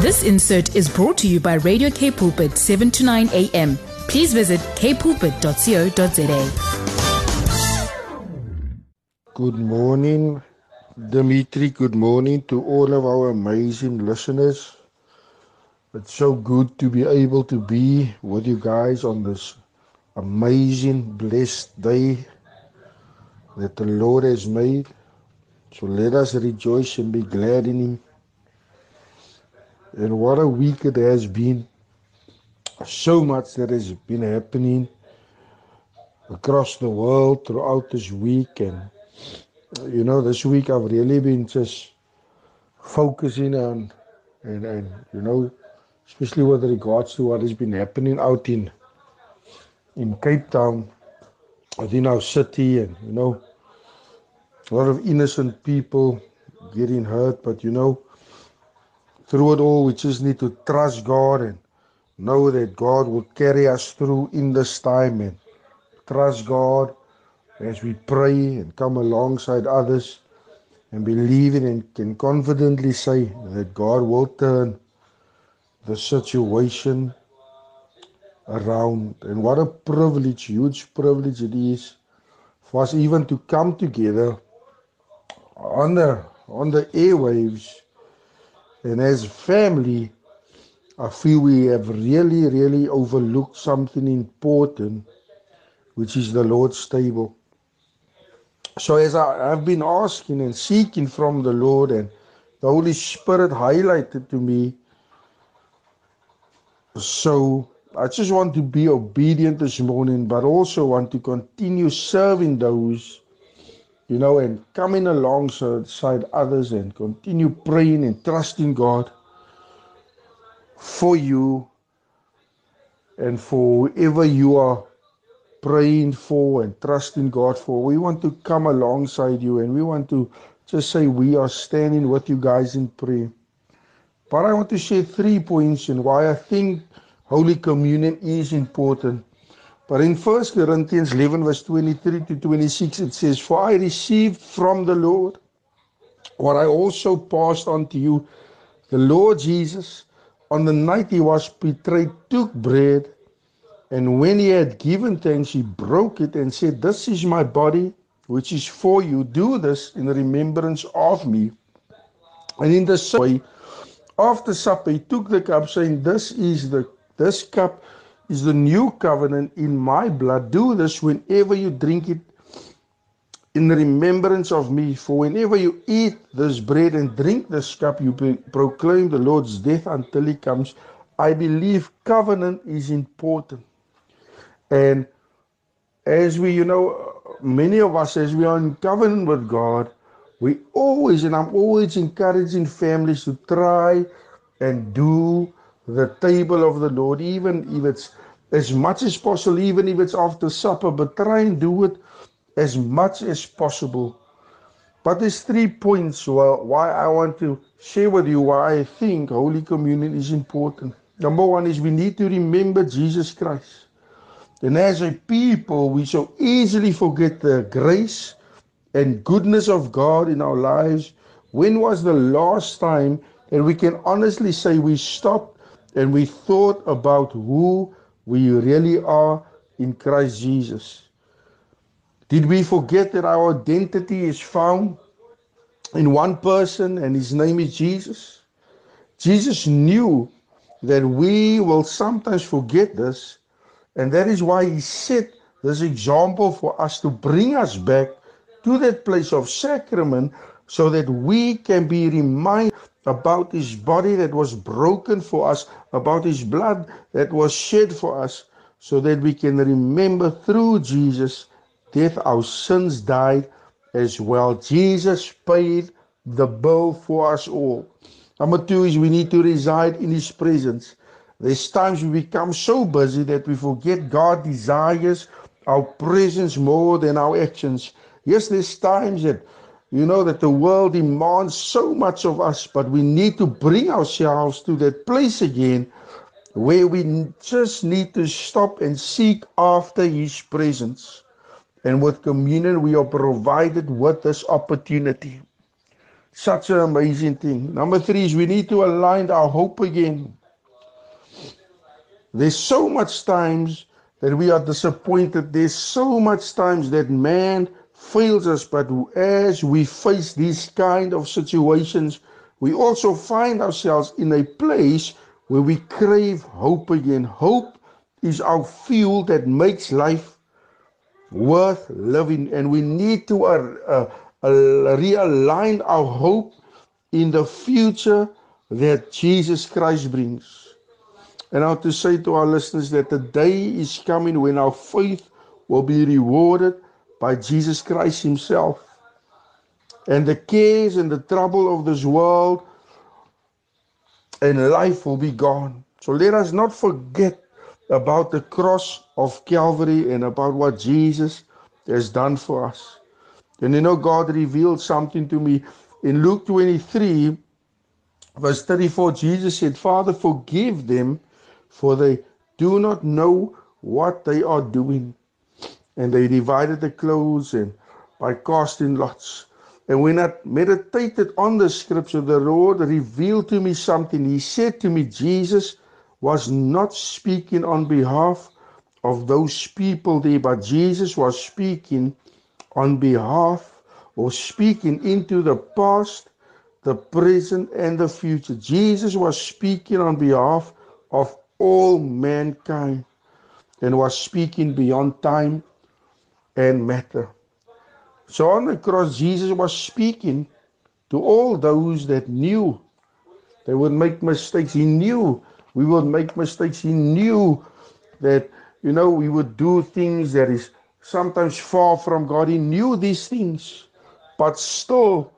This insert is brought to you by Radio K Pulpit 7 to 9 a.m. Please visit kpulpit.co.za. Good morning, Dimitri. Good morning to all of our amazing listeners. It's so good to be able to be with you guys on this amazing, blessed day that the Lord has made. So let us rejoice and be glad in Him. And what a week it has been. So much that has been happening across the world throughout this week. And, you know, this week I've really been just focusing on, and, and you know, especially with regards to what has been happening out in in Cape Town, within our city, and you know, a lot of innocent people getting hurt. But you know, through it all, we just need to trust God and know that God will carry us through in this time and trust God as we pray and come alongside others and believe in and can confidently say that God will turn the situation around. And what a privilege, huge privilege it is for us even to come together on the on the airwaves and as family I feel we have really, really overlooked something important, which is the Lord's table. So, as I, I've been asking and seeking from the Lord, and the Holy Spirit highlighted to me So I just want to be obedient this morning, but also want to continue serving those, you know, and coming alongside others and continue praying and trusting God for you and for whoever you are praying for and trusting God for. We want to come alongside you and we want to just say we are standing with you guys in prayer. But I want to share three points and why I think Holy Communion is important. But in 1 Corinthians 11, verse 23 to 26, it says, For I received from the Lord what I also passed on to you. The Lord Jesus, on the night he was betrayed, took bread, and when he had given thanks, he broke it and said, This is my body, which is for you. Do this in remembrance of me. And in the same way, after supper, he took the cup, saying, This is the this cup is the new covenant in my blood. Do this whenever you drink it in remembrance of me. For whenever you eat this bread and drink this cup, you proclaim the Lord's death until he comes. I believe covenant is important. And as we, you know, many of us, as we are in covenant with God, we always, and I'm always encouraging families to try and do the table of the Lord, even if it's as much as possible, even if it's after supper, but try and do it as much as possible. But there's three points why I want to share with you why I think Holy Communion is important. Number one is we need to remember Jesus Christ. And as a people, we so easily forget the grace and goodness of God in our lives. When was the last time that we can honestly say we stopped and we thought about who we really are in Christ Jesus? Did we forget that our identity is found in one person and his name is Jesus? Jesus knew that we will sometimes forget this, and that is why he set this example for us to bring us back to that place of sacrament so that we can be reminded about his body that was broken for us, about his blood that was shed for us, so that we can remember through Jesus' death our sins died as well. Jesus paid the bill for us all. Number two is we need to reside in his presence. There's times we become so busy that we forget God desires our presence more than our actions. Yes, there's times that you know that the world demands so much of us, but we need to bring ourselves to that place again where we just need to stop and seek after His presence. And with communion, we are provided with this opportunity. such an amazing thing. Number three is we need to align our hope again. There's so much times that we are disappointed. There's so much times that man fails us, but as we face these kind of situations, we also find ourselves in a place where we crave hope again. Hope is our fuel that makes life worth living, and we need to uh, uh, uh, realign our hope in the future that Jesus Christ brings. And I want to say to our listeners that the day is coming when our faith will be rewarded by Jesus Christ Himself. And the cares and the trouble of this world and life will be gone. So let us not forget about the cross of Calvary and about what Jesus has done for us. And you know, God revealed something to me in Luke 23, verse 34. Jesus said, Father, forgive them, for they do not know what they are doing. And they divided the clothes and by casting lots. And when I meditated on the scripture, the Lord revealed to me something. He said to me, Jesus was not speaking on behalf of those people there, but Jesus was speaking on behalf or speaking into the past, the present, and the future. Jesus was speaking on behalf of all mankind and was speaking beyond time and matter. So on the cross, Jesus was speaking to all those that knew they would make mistakes. He knew we would make mistakes. He knew that, you know, we would do things that is sometimes far from God. He knew these things, but still,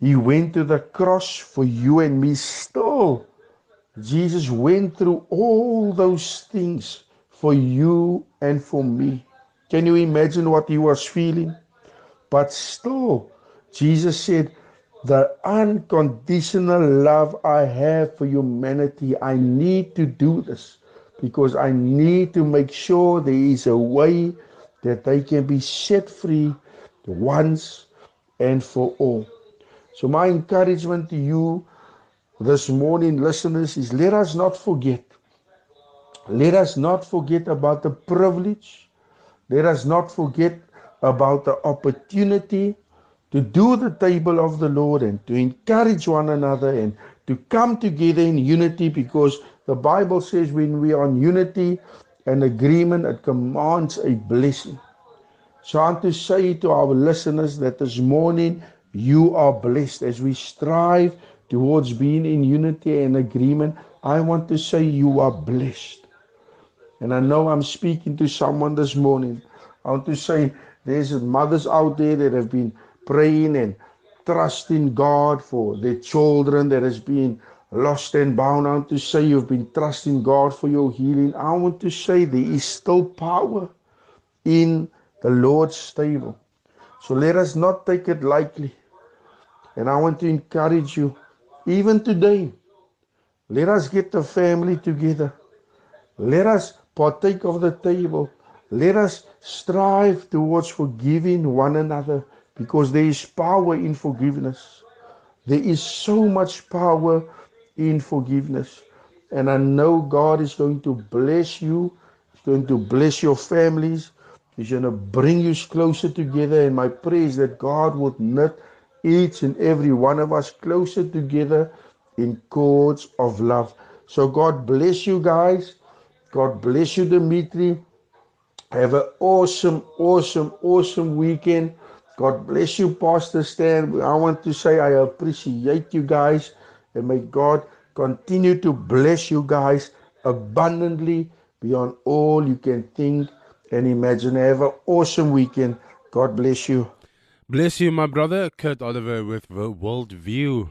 He went to the cross for you and me. Still, Jesus went through all those things for you and for me. Can you imagine what He was feeling? But still, Jesus said, The unconditional love I have for humanity, I need to do this because I need to make sure there is a way that they can be set free once and for all. So, my encouragement to you this morning, listeners, is let us not forget. Let us not forget about the privilege. Let us not forget about the opportunity to do the table of the Lord and to encourage one another and to come together in unity because the Bible says when we are in unity and agreement, it commands a blessing. So I want to say to our listeners that this morning you are blessed as we strive towards being in unity and agreement. I want to say you are blessed. And I know I'm speaking to someone this morning. I want to say there's mothers out there that have been praying and trusting God for their children that has been lost and bound. I want to say you've been trusting God for your healing. I want to say there is still power in the Lord's stable. So let us not take it lightly. And I want to encourage you, even today, let us get the family together. Let us partake of the table. Let us strive towards forgiving one another because there is power in forgiveness. There is so much power in forgiveness. And I know God is going to bless you, He's going to bless your families, He's going to bring you closer together. And my prayer is that God would knit each and every one of us closer together in cords of love. So God bless you guys. God bless you, Dimitri. Have an awesome, awesome, awesome weekend. God bless you, Pastor Stan. I want to say I appreciate you guys and may God continue to bless you guys abundantly beyond all you can think and imagine. Have an awesome weekend. God bless you. Bless you, my brother, Kurt Oliver with the World View.